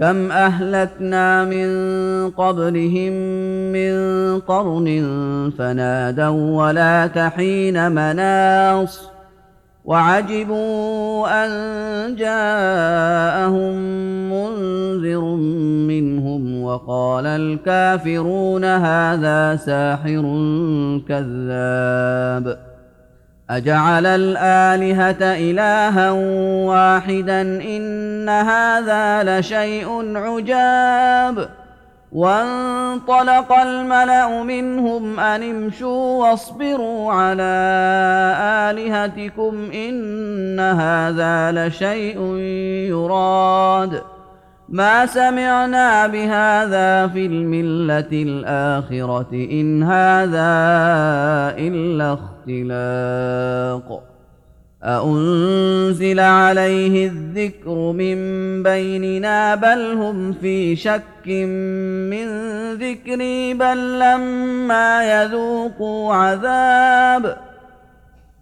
كم اهلكنا من قبلهم من قرن فنادوا ولا تحين مناص وعجبوا ان جاءهم منذر منهم وقال الكافرون هذا ساحر كذاب أجعل الآلهة إلها واحدا إن هذا لشيء عجاب. وانطلق الملأ منهم أن امشوا واصبروا على آلهتكم إن هذا لشيء يراد. ما سمعنا بهذا في الملة الآخرة إن هذا إلا اختلاق. أأنزل عليه الذكر من بيننا بل هم في شك من ذكري بل لما يذوقوا عذاب.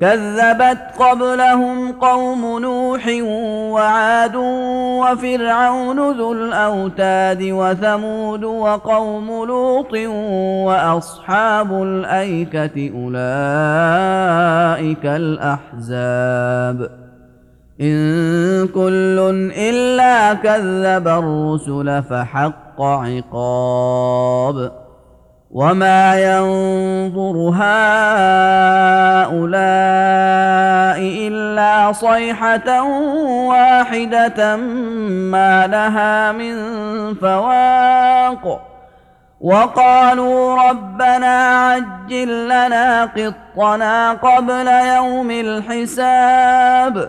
كذبت قبلهم قوم نوح وعاد وفرعون ذو الأوتاد وثمود وقوم لوط وأصحاب الأيكة أولئك الأحزاب. إن كل إلا كذب الرسل فحق عقاب. وما ينظر هؤلاء الا صيحه واحدة ما لها من فواق وقالوا ربنا عجل لنا قطنا قبل يوم الحساب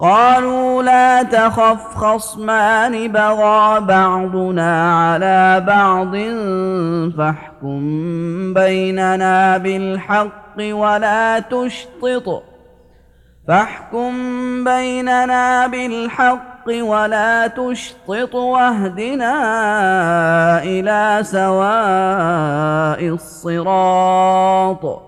قالوا لا تخف خصمان بغى بعضنا على بعض فاحكم بيننا بالحق ولا تشطط. فاحكم بيننا بالحق ولا تشطط واهدنا إلى سواء الصراط.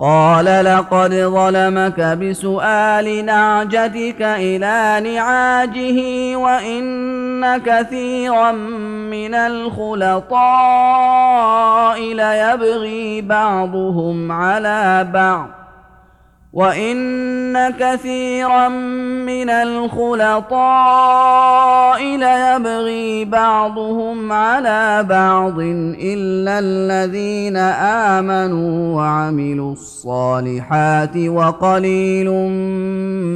قال لقد ظلمك بسؤال نعجتك إلى نعاجه وإن كثيرا من الخلطاء ليبغي بعضهم على بعض وإن كثيرا من الخلطاء ليبغي بعضهم على بعض إلا الذين آمنوا وعملوا الصالحات وقليل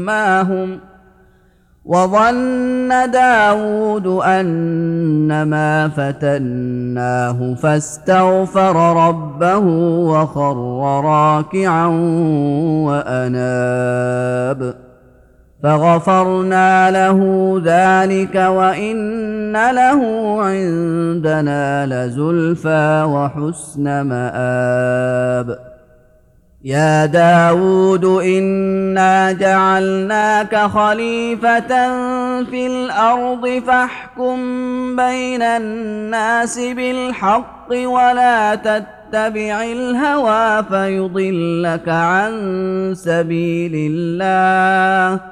ما هم وظن داود أنما فتناه فاستغفر ربه وخر راكعا وأناب فغفرنا له ذلك وإن له عندنا لزلفى وحسن مآب. يا داود إنا جعلناك خليفة في الأرض فاحكم بين الناس بالحق ولا تتبع الهوى فيضلك عن سبيل الله.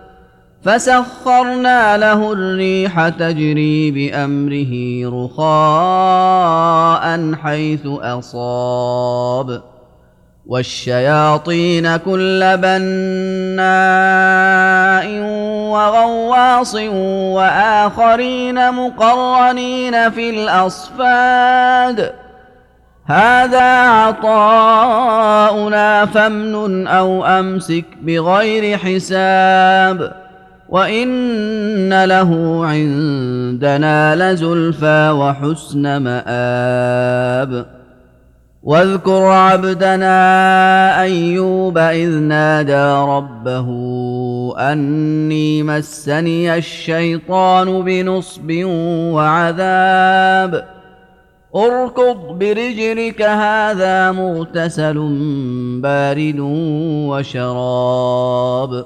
فسخرنا له الريح تجري بأمره رخاء حيث أصاب. والشياطين كل بناء وغواص وآخرين مقرنين في الأصفاد. هذا عطاؤنا فامنن أو أمسك بغير حساب. وان له عندنا لزلفى وحسن مآب واذكر عبدنا ايوب اذ نادى ربه اني مسني الشيطان بنصب وعذاب اركض برجلك هذا مغتسل بارد وشراب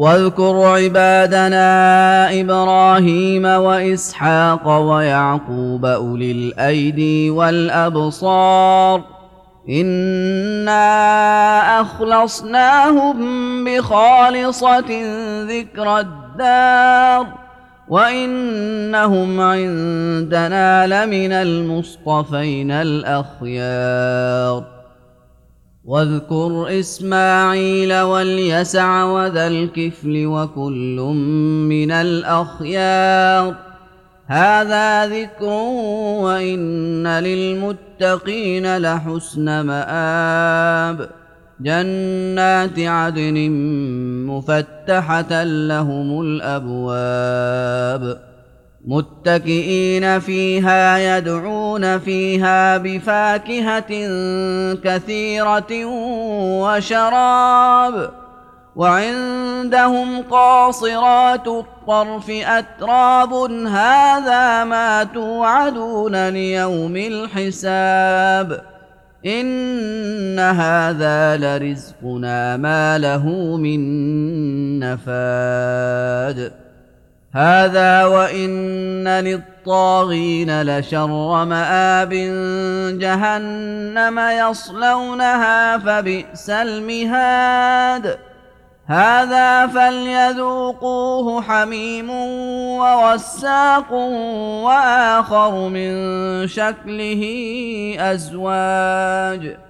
واذكر عبادنا إبراهيم وإسحاق ويعقوب أولي الأيدي والأبصار إنا أخلصناهم بخالصة ذكر الدار وإنهم عندنا لمن المصطفين الأخيار واذكر إسماعيل واليسع وذا الكفل وكل من الأخيار. هذا ذكر وإن للمتقين لحسن مآب. جنات عدن مفتحة لهم الأبواب. متكئين فيها يدعون فيها بفاكهة كثيرة وشراب. وعندهم قاصرات الطرف أتراب. هذا ما توعدون ليوم الحساب. إن هذا لرزقنا ما له من نفاد. هذا وإن للطاغين لشر مآب جهنم يصلونها فبئس المهاد. هذا فليذوقوه حميم ووساق وآخر من شكله أزواج.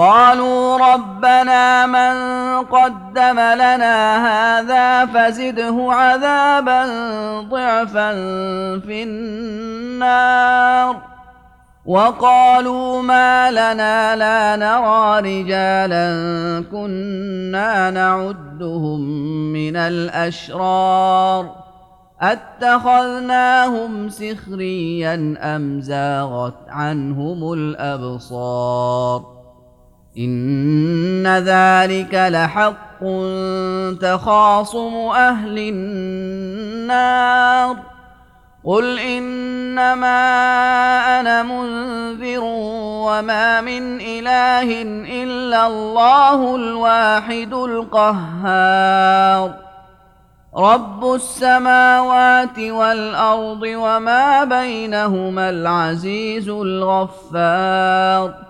قالوا ربنا من قدم لنا هذا فزده عذابا ضعفا في النار. وقالوا ما لنا لا نرى رجالا كنا نعدهم من الأشرار. أتخذناهم سخريا أم زاغت عنهم الأبصار؟ ان ذلك لحق تخاصم أهل النار قل انما أنا منذر وما من اله الا الله الواحد القهار رب السماوات والارض وما بينهما العزيز الغفار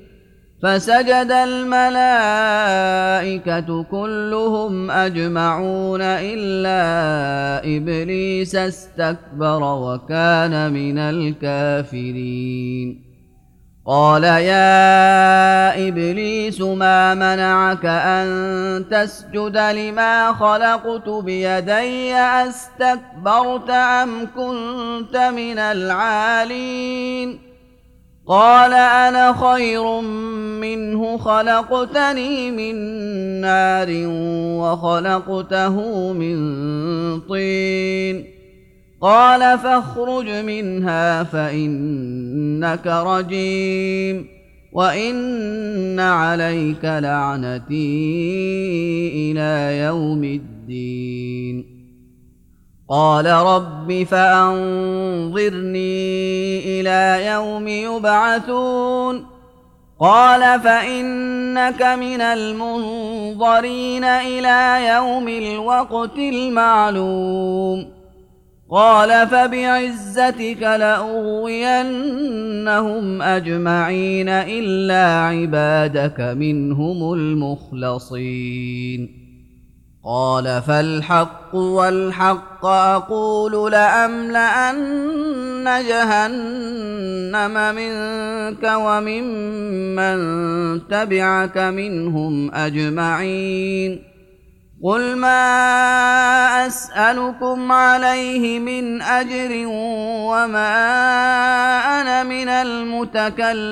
فسجد الملائكة كلهم أجمعون إلا إبليس استكبر وكان من الكافرين. قال يا إبليس ما منعك أن تسجد لما خلقت بيدي؟ أستكبرت أم كنت من العالين؟ قال أنا خير منه خلقتني من نار وخلقته من طين. قال فاخرج منها فإنك رجيم وإن عليك لعنتي إلى يوم الدين. قال رب فأنظرني إلى يوم يبعثون. قال فإنك من المنظرين إلى يوم الوقت المعلوم. قال فبعزتك لأغوينهم أجمعين إلا عبادك منهم المخلصين. قال فالحق والحق أقول لأملأن جهنم منك وممن تبعك منهم أجمعين قل ما أسألكم عليه من أجر وما أنا من المتكلفين